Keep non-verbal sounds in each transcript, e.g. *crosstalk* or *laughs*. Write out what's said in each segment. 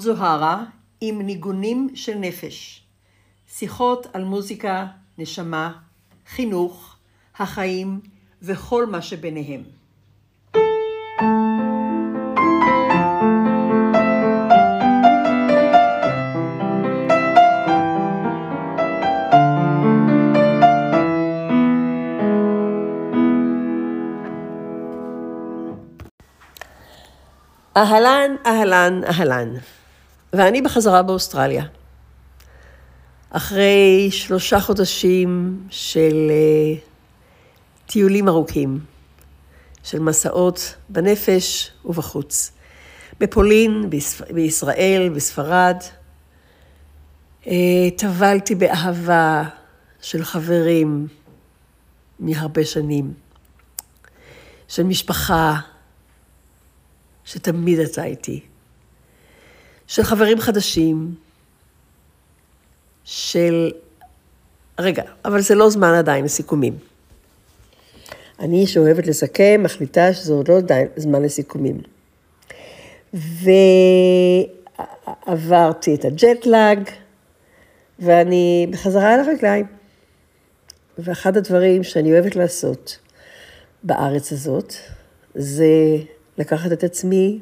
זאת זוהרה עם ניגונים של נפש. שיחות על מוזיקה, נשמה, חינוך, החיים וכל מה שביניהם. אהלן, אהלן, אהלן. ואני בחזרה באוסטרליה. אחרי שלושה חודשים של uh, טיולים ארוכים, של מסעות בנפש ובחוץ. בפולין, בישראל, בספרד. Uh, טבלתי באהבה של חברים מהרבה שנים, של משפחה, שתמיד אתה איתי, של חברים חדשים, של... רגע, אבל זה לא זמן עדיין לסיכומים. אני, שאוהבת לסכם, מחליטה שזה עוד לא זמן לסיכומים. ועברתי את הג'טלאג, ואני בחזרה על הרגליים. ואחד הדברים שאני אוהבת לעשות בארץ הזאת, זה לקחת את עצמי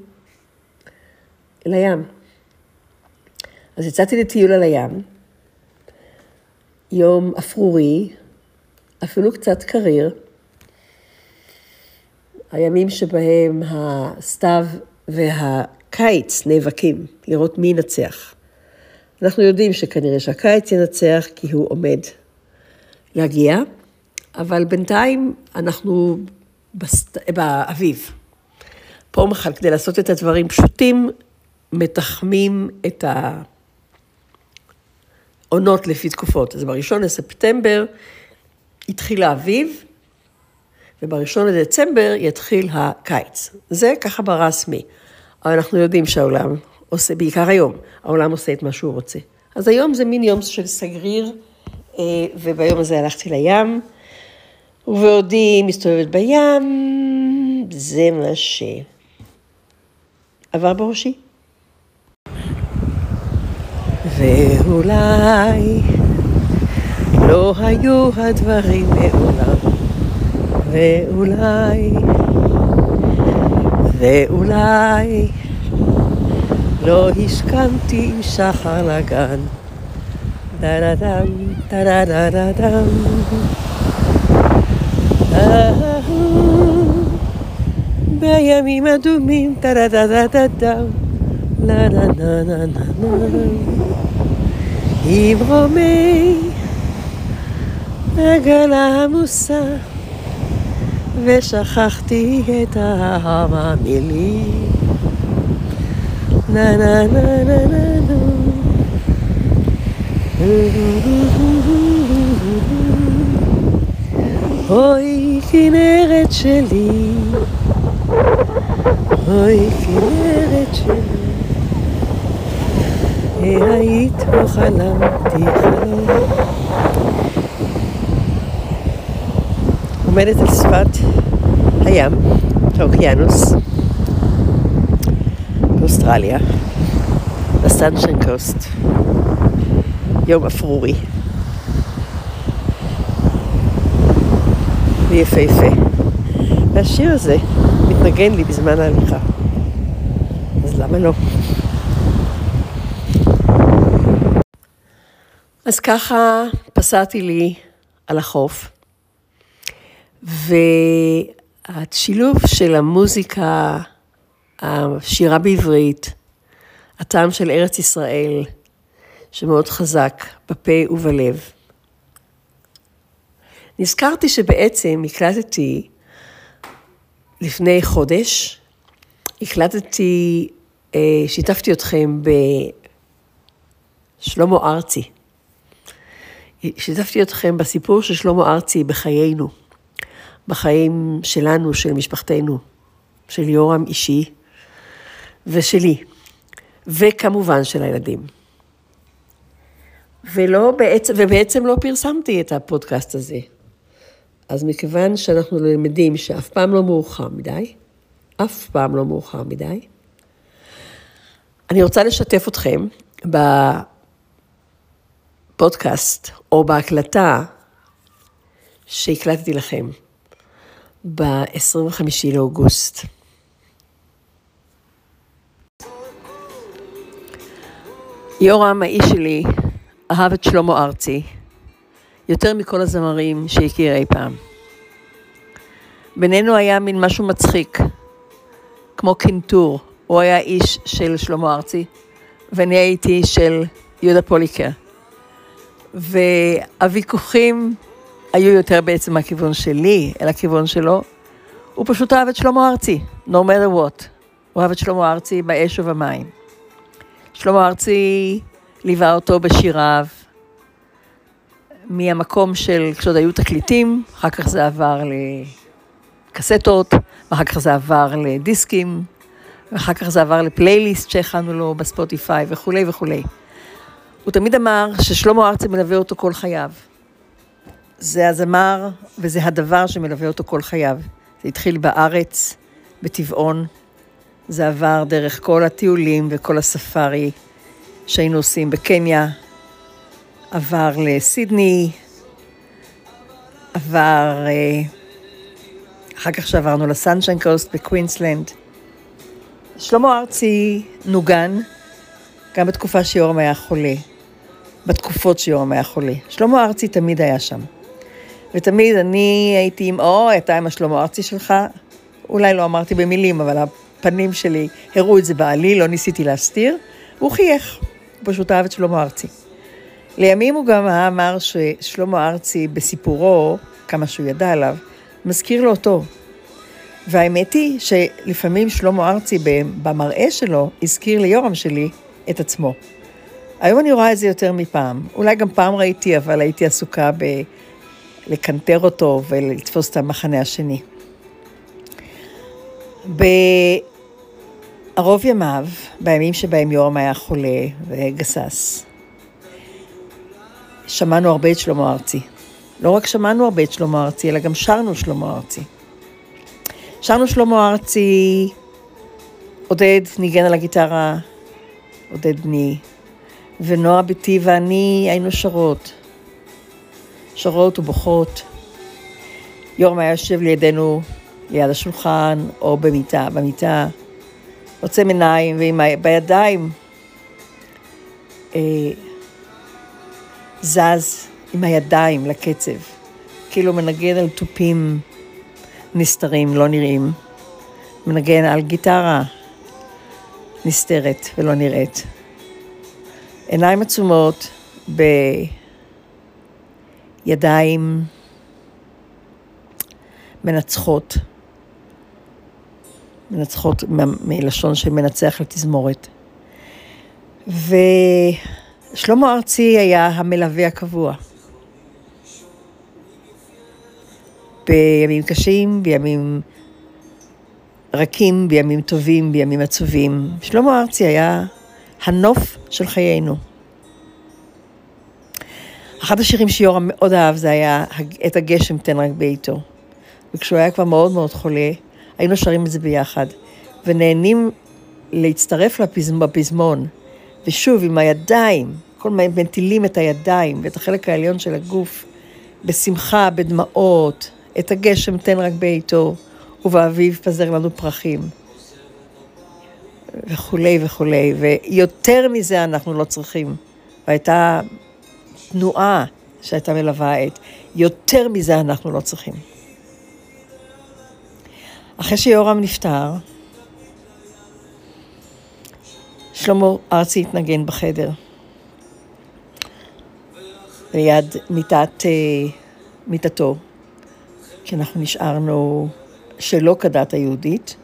לים. אז יצאתי לטיול על הים, יום אפרורי, אפילו קצת קריר. הימים שבהם הסתיו והקיץ נאבקים, לראות מי ינצח. אנחנו יודעים שכנראה שהקיץ ינצח כי הוא עומד להגיע, אבל בינתיים אנחנו בסת... באביב. פה מחל, כדי לעשות את הדברים פשוטים, מתחמים את העונות לפי תקופות. אז בראשון לספטמבר התחיל האביב, ובראשון לדצמבר יתחיל הקיץ. זה ככה ברסמי. אבל אנחנו יודעים שהעולם עושה, בעיקר היום, העולם עושה את מה שהוא רוצה. אז היום זה מין יום של סגריר, אה, וביום הזה הלכתי לים, ובעודי מסתובבת בים, זה מה ש... עבר בראשי. ואולי לא היו הדברים מעולם, ואולי, ואולי לא השכמתי עם שחר לגן. דה דה דם, דה דה דה דה דם. בימים אדומים, דה דה דה דה דה לה נה נה נה נה נה עם רומי עגלה עמוסה ושכחתי את המילים. נה נה נה נה נה נה. אוי כנרת שלי. אוי, כנרת שלי, היית לא חלמתי חלום. עומדת על שפת הים, האוקיינוס, באוסטרליה, בסנשן קוסט, יום אפרורי. ויפהפה. והשיר הזה מתנגן לי בזמן ההליכה. אז למה לא? אז ככה פסעתי לי על החוף, והשילוב של המוזיקה, השירה בעברית, הטעם של ארץ ישראל, שמאוד חזק בפה ובלב. נזכרתי שבעצם הקלטתי לפני חודש הקלטתי, אה, שיתפתי אתכם בשלמה ארצי. שיתפתי אתכם בסיפור של שלמה ארצי בחיינו, בחיים שלנו, של משפחתנו, של יורם אישי ושלי, וכמובן של הילדים. ולא בעצם, ובעצם לא פרסמתי את הפודקאסט הזה. אז מכיוון שאנחנו למדים שאף פעם לא מאוחר מדי, אף פעם לא מאוחר מדי, אני רוצה לשתף אתכם בפודקאסט או בהקלטה שהקלטתי לכם ב-25 לאוגוסט. יורם, האיש שלי, אהב את שלמה ארצי יותר מכל הזמרים שהכיר אי פעם. בינינו היה מין משהו מצחיק, כמו קינטור. הוא היה איש של שלמה ארצי, ואני הייתי של יהודה פוליקר. והוויכוחים היו יותר בעצם מהכיוון שלי, אל הכיוון שלו. הוא פשוט אהב את שלמה ארצי, no matter what. הוא אהב את שלמה ארצי באש ובמים. שלמה ארצי ליווה אותו בשיריו, מהמקום של כשעוד היו תקליטים, אחר כך זה עבר לקסטות, ואחר כך זה עבר לדיסקים, ואחר כך זה עבר לפלייליסט שהכנו לו בספוטיפיי וכולי וכולי. הוא תמיד אמר ששלמה ארצי מלווה אותו כל חייו. זה הזמר וזה הדבר שמלווה אותו כל חייו. זה התחיל בארץ, בטבעון, זה עבר דרך כל הטיולים וכל הספארי שהיינו עושים בקניה, עבר לסידני, עבר, אה, אחר כך שעברנו לסנשיין קוסט בקווינסלנד. שלמה ארצי נוגן גם בתקופה שיורם היה חולה, בתקופות שיורם היה חולה. שלמה ארצי תמיד היה שם. ותמיד אני הייתי עם, או, אתה עם השלמה ארצי שלך, אולי לא אמרתי במילים, אבל הפנים שלי הראו את זה בעלי, לא ניסיתי להסתיר. הוא חייך, הוא פשוט אהב את שלמה ארצי. לימים הוא גם אמר ששלמה ארצי בסיפורו, כמה שהוא ידע עליו, מזכיר לו אותו. והאמת היא שלפעמים שלמה ארצי במראה שלו הזכיר ליורם שלי את עצמו. היום אני רואה את זה יותר מפעם. אולי גם פעם ראיתי, אבל הייתי עסוקה בלקנטר אותו ולתפוס את המחנה השני. בערוב ימיו, בימים שבהם יורם היה חולה וגסס, שמענו הרבה את שלמה ארצי. לא רק שמענו הרבה את שלמה ארצי, אלא גם שרנו שלמה ארצי. שרנו שלמה ארצי, עודד ניגן על הגיטרה, עודד בני, ונועה ביתי ואני היינו שרות. שרות ובוכות. יורם היה יושב לידינו, ליד השולחן, או במיטה, במיטה, עוצם עיניים, ועם. בידיים אה, זז עם הידיים לקצב, כאילו מנגן על תופים נסתרים, לא נראים, מנגן על גיטרה נסתרת ולא נראית. עיניים עצומות בידיים מנצחות, מנצחות מלשון של מנצח לתזמורת. ושלמה ארצי היה המלווה הקבוע. בימים קשים, בימים רכים, בימים טובים, בימים עצובים. שלמה ארצי היה הנוף של חיינו. אחד השירים שיורם מאוד אהב זה היה את הגשם תן רק בעיתו. וכשהוא היה כבר מאוד מאוד חולה, היינו שרים את זה ביחד, ונהנים להצטרף בפזמון, ושוב עם הידיים, כל מיני מטילים את הידיים ואת החלק העליון של הגוף, בשמחה, בדמעות, את הגשם תן רק בעיתו, ובאביב פזר לנו פרחים. וכולי וכולי, ויותר מזה אנחנו לא צריכים. והייתה תנועה שהייתה מלווה את, יותר מזה אנחנו לא צריכים. אחרי שיורם נפטר, שלמה ארצי התנגן בחדר, ליד מיטת, אה, מיטתו. כי אנחנו נשארנו שלא כדת היהודית,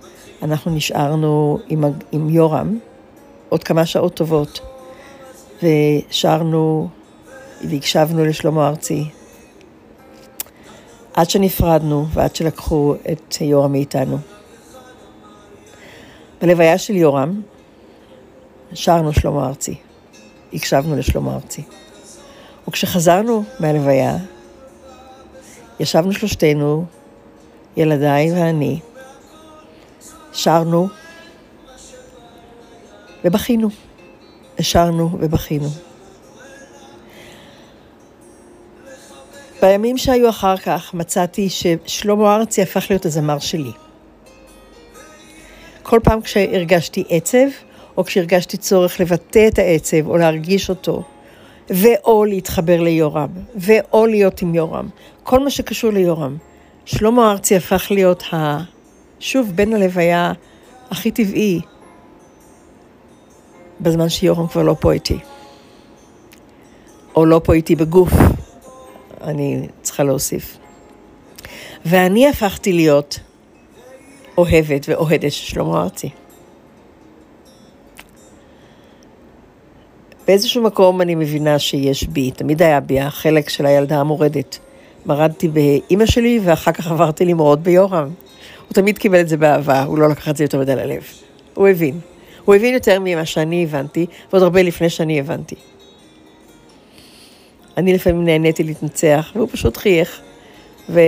אנחנו נשארנו עם, עם יורם עוד כמה שעות טובות, ושרנו והקשבנו לשלמה ארצי, עד שנפרדנו ועד שלקחו את יורם מאיתנו. בלוויה של יורם שרנו שלמה ארצי, הקשבנו לשלמה ארצי. וכשחזרנו מהלוויה, ישבנו שלושתנו, ילדיי ואני, שרנו ובכינו. השרנו ובכינו. בימים שהיו אחר כך מצאתי ששלמה ארצי הפך להיות הזמר שלי. כל פעם כשהרגשתי עצב, או כשהרגשתי צורך לבטא את העצב או להרגיש אותו, ואו להתחבר ליורם, ואו להיות עם יורם, כל מה שקשור ליורם. שלמה ארצי הפך להיות, ה... שוב, בן הלוויה הכי טבעי, בזמן שיורם כבר לא פה איתי. או לא פה איתי בגוף, אני צריכה להוסיף. ואני הפכתי להיות אוהבת ואוהדת של שלמה ארצי. באיזשהו מקום אני מבינה שיש בי, תמיד היה בי החלק של הילדה המורדת. מרדתי באימא שלי ואחר כך עברתי למרוד ביורם. הוא תמיד קיבל את זה באהבה, הוא לא לקח את זה יותר מדי ללב. הוא הבין. הוא הבין יותר ממה שאני הבנתי, ועוד הרבה לפני שאני הבנתי. אני לפעמים נהניתי להתנצח, והוא פשוט חייך. ו...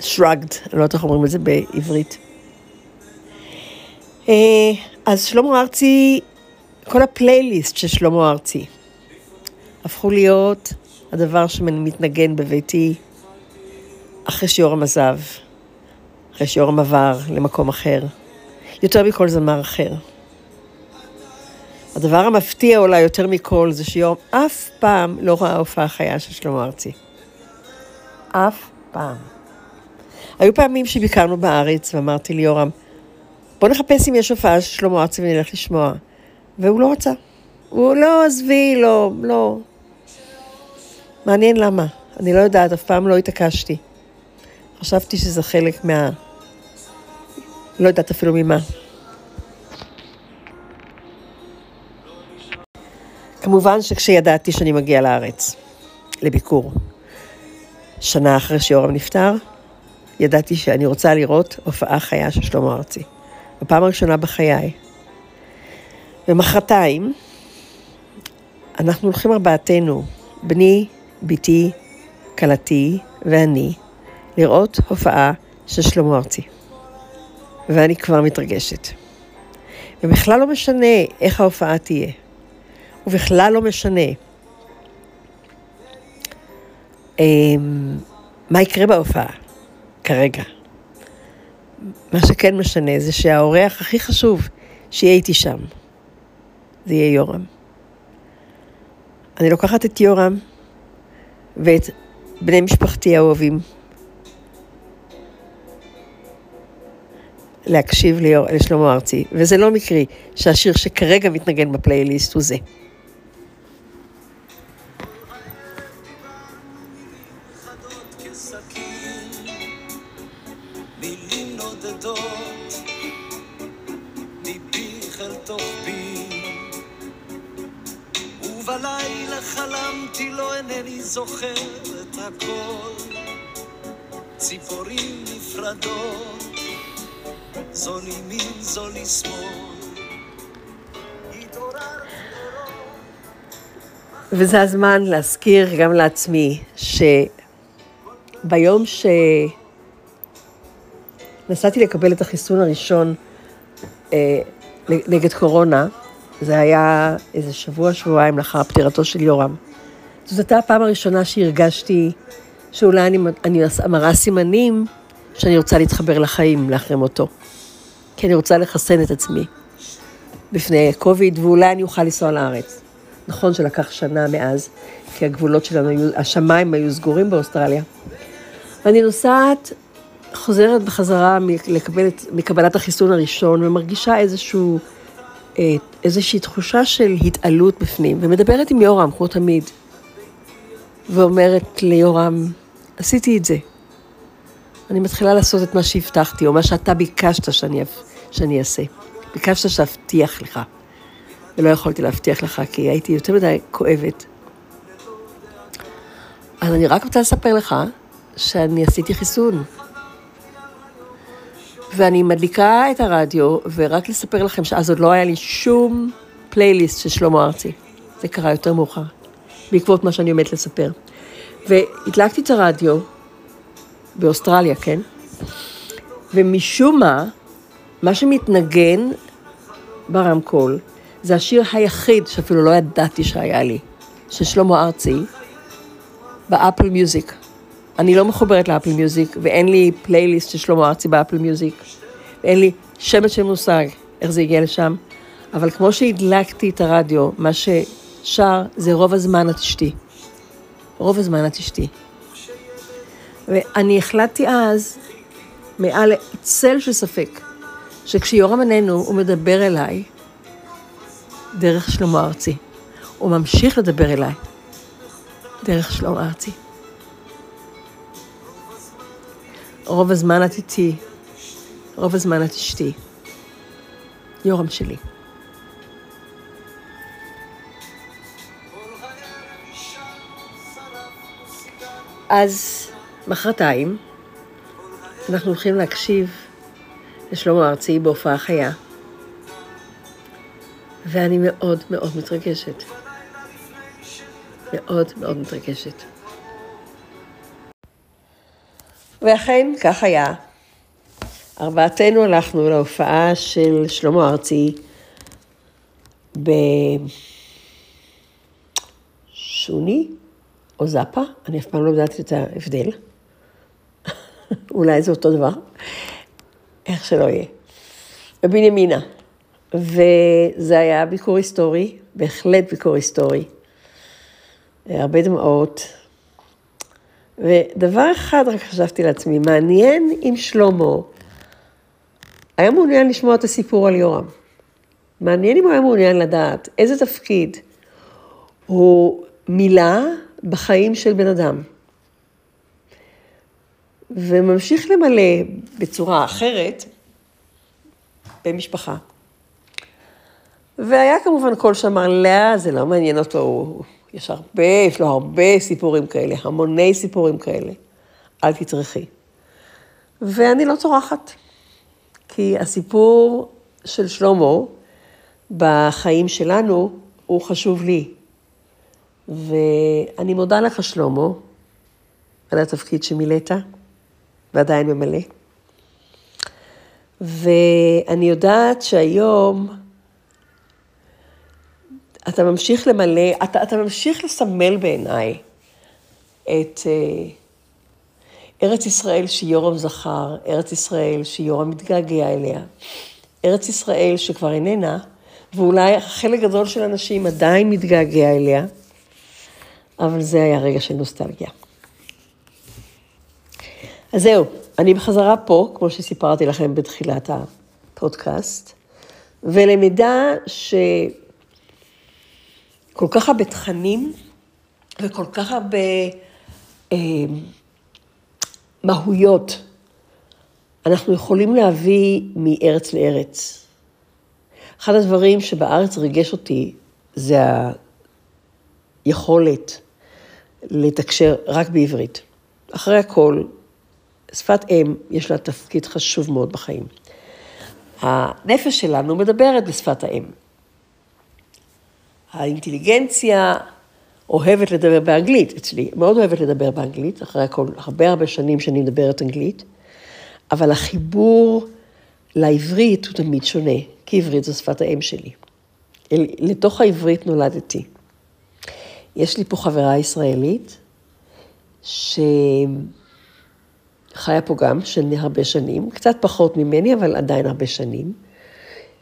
shrugged, אני לא יודעת איך אומרים את זה בעברית. אה, אז שלמה ארצי, כל הפלייליסט של שלמה ארצי הפכו להיות הדבר שמתנגן בביתי אחרי שיורם עזב, אחרי שיורם עבר למקום אחר, יותר מכל זמר אחר. הדבר המפתיע אולי יותר מכל זה שיורם אף פעם לא ראה הופעה חיה של שלמה ארצי. אף פעם. היו פעמים שביקרנו בארץ ואמרתי ליורם, בוא נחפש אם יש הופעה של שלמה ארצי ונלך לשמוע. והוא לא רצה. הוא לא, עזבי, לא, לא. מעניין למה. אני לא יודעת, אף פעם לא התעקשתי. חשבתי שזה חלק מה... לא יודעת אפילו ממה. כמובן שכשידעתי שאני מגיעה לארץ, לביקור, שנה אחרי שיורם נפטר, ידעתי שאני רוצה לראות הופעה חיה של שלמה ארצי. בפעם הראשונה בחיי. ומחרתיים, אנחנו הולכים ארבעתנו, בני, בתי, כלתי ואני, לראות הופעה של שלמה ארצי. ואני כבר מתרגשת. ובכלל לא משנה איך ההופעה תהיה. ובכלל לא משנה אמ, מה יקרה בהופעה כרגע. מה שכן משנה זה שהאורח הכי חשוב שיהיה איתי שם, זה יהיה יורם. אני לוקחת את יורם ואת בני משפחתי האוהבים להקשיב לשלמה ארצי, וזה לא מקרי שהשיר שכרגע מתנגן בפלייליסט הוא זה. לא זוכר את הכל ציפורים נפרדות זו לימין זו לשמאל וזה הזמן להזכיר גם לעצמי שביום שנסעתי לקבל את החיסון הראשון אה, נגד קורונה, זה היה איזה שבוע, שבועיים לאחר פטירתו של יורם. זאת הייתה הפעם הראשונה שהרגשתי שאולי אני, אני מראה סימנים שאני רוצה להתחבר לחיים לאחרי מותו. כי אני רוצה לחסן את עצמי בפני קוביד, ואולי אני אוכל לנסוע לארץ. נכון שלקח שנה מאז, כי הגבולות שלנו היו, השמיים היו סגורים באוסטרליה. ואני נוסעת, חוזרת בחזרה לקבל, מקבלת החיסון הראשון, ומרגישה איזשהו אה, איזושהי תחושה של התעלות בפנים, ומדברת עם יורם, כמו תמיד, ואומרת ליורם, עשיתי את זה. אני מתחילה לעשות את מה שהבטחתי, או מה שאתה ביקשת שאני, שאני אעשה. ביקשת שאבטיח לך, ולא יכולתי להבטיח לך, כי הייתי יותר מדי כואבת. אז אני רק רוצה לספר לך שאני עשיתי חיסון. ואני מדליקה את הרדיו, ורק לספר לכם שאז עוד לא היה לי שום פלייליסט של שלמה ארצי. זה קרה יותר מאוחר, בעקבות מה שאני עומדת לספר. והדלקתי את הרדיו, באוסטרליה, כן? ומשום מה, מה שמתנגן ברמקול, זה השיר היחיד שאפילו לא ידעתי שהיה לי, של שלמה ארצי, ב Apple Music. אני לא מחוברת ל Apple Music, ואין לי פלייליסט של שלמה ארצי ב Apple Music, ואין לי שמץ של מושג איך זה הגיע לשם, אבל כמו שהדלקתי את הרדיו, מה ששר זה רוב הזמן את אשתי. רוב הזמן את אשתי. ואני החלטתי אז, מעל צל של ספק, שכשיורם איננו הוא מדבר אליי דרך שלמה ארצי. הוא ממשיך לדבר אליי דרך שלמה ארצי. רוב הזמן את איתי, רוב הזמן את אשתי. יורם שלי. אז מחרתיים אנחנו הולכים להקשיב לשלמה ארצי בהופעה חיה, ואני מאוד מאוד מתרגשת. מאוד מאוד מתרגשת. ואכן, כך היה. ארבעתנו הלכנו להופעה של שלמה ארצי בשוני או זאפה, אני אף פעם לא יודעת את ההבדל. *laughs* אולי זה אותו דבר, איך שלא יהיה. בבנימינה. וזה היה ביקור היסטורי, בהחלט ביקור היסטורי. הרבה דמעות. ודבר אחד רק חשבתי לעצמי, מעניין אם שלמה היה מעוניין לשמוע את הסיפור על יורם. מעניין אם הוא היה מעוניין לדעת איזה תפקיד הוא מילא בחיים של בן אדם. וממשיך למלא בצורה אחרת במשפחה. והיה כמובן קול שאמר, לא, זה לא מעניין אותו, יש הרבה, יש לו הרבה סיפורים כאלה, המוני סיפורים כאלה. אל תטרחי. ואני לא צורחת, כי הסיפור של שלמה בחיים שלנו הוא חשוב לי. ואני מודה לך, שלמה, על התפקיד שמילאת, ועדיין ממלא. ואני יודעת שהיום אתה ממשיך למלא, אתה, אתה ממשיך לסמל בעיניי את uh, ארץ ישראל שיורם זכר, ארץ ישראל שיורם מתגעגע אליה, ארץ ישראל שכבר איננה, ואולי חלק גדול של אנשים עדיין מתגעגע אליה, אבל זה היה רגע של נוסטלגיה. אז זהו, אני בחזרה פה, כמו שסיפרתי לכם בתחילת הפודקאסט, ולמידה שכל כך הרבה תכנים וכל כך הרבה אה, מהויות אנחנו יכולים להביא מארץ לארץ. אחד הדברים שבארץ ריגש אותי זה היכולת לתקשר רק בעברית. אחרי הכל, שפת אם, יש לה תפקיד חשוב מאוד בחיים. הנפש שלנו מדברת בשפת האם. האינטליגנציה אוהבת לדבר באנגלית, אצלי, מאוד אוהבת לדבר באנגלית, אחרי הכל, הרבה הרבה שנים שאני מדברת אנגלית, אבל החיבור לעברית הוא תמיד שונה, כי עברית זו שפת האם שלי. לתוך העברית נולדתי. יש לי פה חברה ישראלית, שחיה פה גם של הרבה שנים, קצת פחות ממני, אבל עדיין הרבה שנים,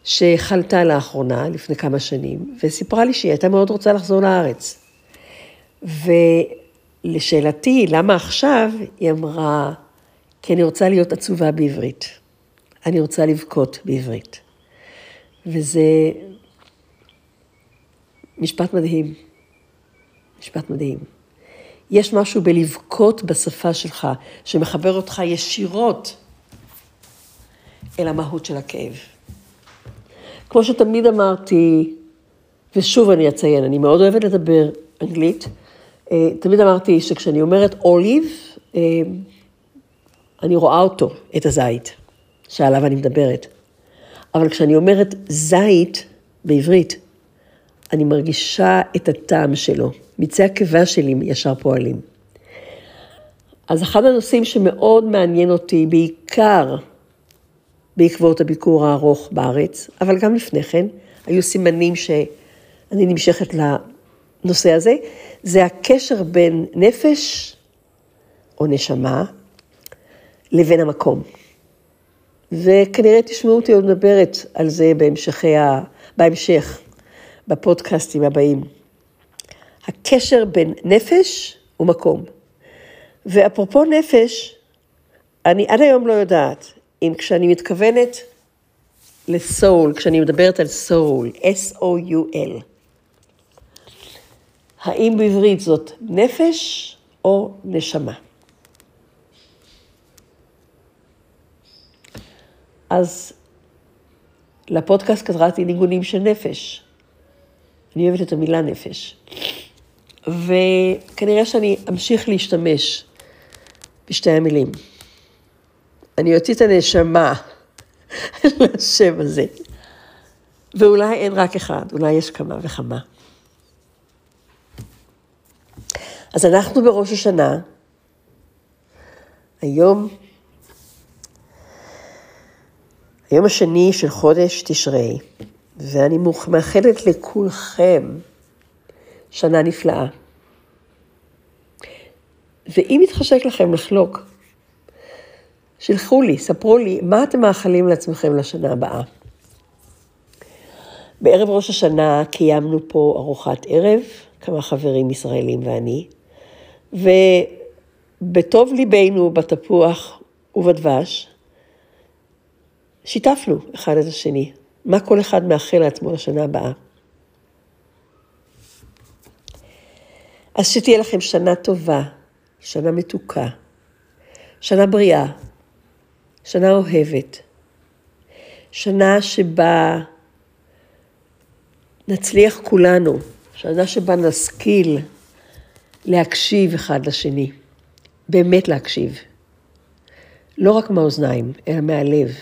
שחלתה לאחרונה, לפני כמה שנים, וסיפרה לי שהיא הייתה מאוד רוצה לחזור לארץ. ולשאלתי, למה עכשיו? היא אמרה, כי אני רוצה להיות עצובה בעברית. אני רוצה לבכות בעברית. וזה משפט מדהים. משפט מדהים. יש משהו בלבכות בשפה שלך, שמחבר אותך ישירות אל המהות של הכאב. כמו שתמיד אמרתי, ושוב אני אציין, אני מאוד אוהבת לדבר אנגלית, אה, תמיד אמרתי שכשאני אומרת אוליב, אה, אני רואה אותו, את הזית, שעליו אני מדברת. אבל כשאני אומרת זית בעברית, אני מרגישה את הטעם שלו. מיצי הקיבה שלי ישר פועלים. אז אחד הנושאים שמאוד מעניין אותי, בעיקר בעקבות הביקור הארוך בארץ, אבל גם לפני כן, היו סימנים שאני נמשכת לנושא הזה, זה הקשר בין נפש או נשמה לבין המקום. וכנראה תשמעו אותי עוד מדברת על זה בהמשכי ה... בהמשך, בפודקאסטים הבאים. הקשר בין נפש ומקום. ואפרופו נפש, אני עד היום לא יודעת אם כשאני מתכוונת לסול, כשאני מדברת על סול, S-O-U-L, האם בעברית זאת נפש או נשמה? אז לפודקאסט קראתי ניגונים של נפש. אני אוהבת את המילה נפש. וכנראה שאני אמשיך להשתמש בשתי המילים. אני אוציא את הנשמה *laughs* לשם הזה. ואולי אין רק אחד, אולי יש כמה וכמה. אז אנחנו בראש השנה, היום, היום השני של חודש תשרי, ואני מאחלת לכולכם שנה נפלאה. ואם יתחשק לכם לחלוק, שלחו לי, ספרו לי, מה אתם מאחלים לעצמכם לשנה הבאה. בערב ראש השנה קיימנו פה ארוחת ערב, כמה חברים ישראלים ואני, ובטוב ליבנו בתפוח ובדבש, שיתפנו אחד את השני, מה כל אחד מאחל לעצמו לשנה הבאה. אז שתהיה לכם שנה טובה, שנה מתוקה, שנה בריאה, שנה אוהבת, שנה שבה נצליח כולנו, שנה שבה נשכיל להקשיב אחד לשני, באמת להקשיב. לא רק מהאוזניים, אלא מהלב.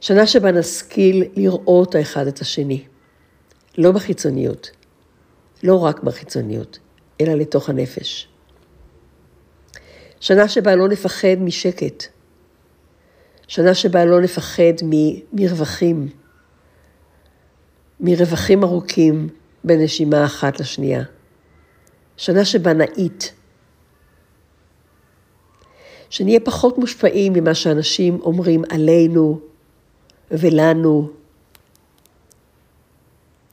שנה שבה נשכיל לראות האחד את השני, לא בחיצוניות, לא רק בחיצוניות, אלא לתוך הנפש. שנה שבה לא נפחד משקט, שנה שבה לא נפחד מרווחים, מרווחים ארוכים בנשימה אחת לשנייה. שנה שבה נאית. שנהיה פחות מושפעים ממה שאנשים אומרים עלינו ולנו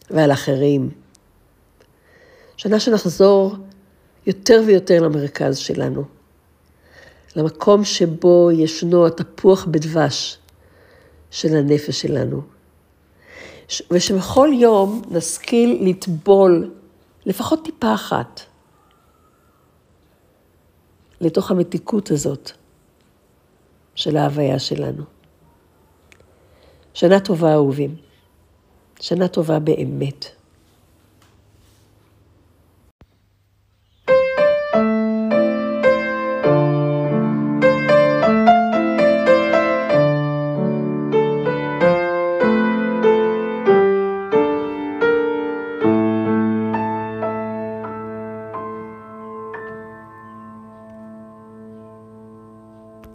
ועל אחרים. שנה שנחזור יותר ויותר למרכז שלנו. למקום שבו ישנו התפוח בדבש של הנפש שלנו. ושבכל יום נשכיל לטבול לפחות טיפה אחת לתוך המתיקות הזאת של ההוויה שלנו. שנה טובה, אהובים. שנה טובה באמת.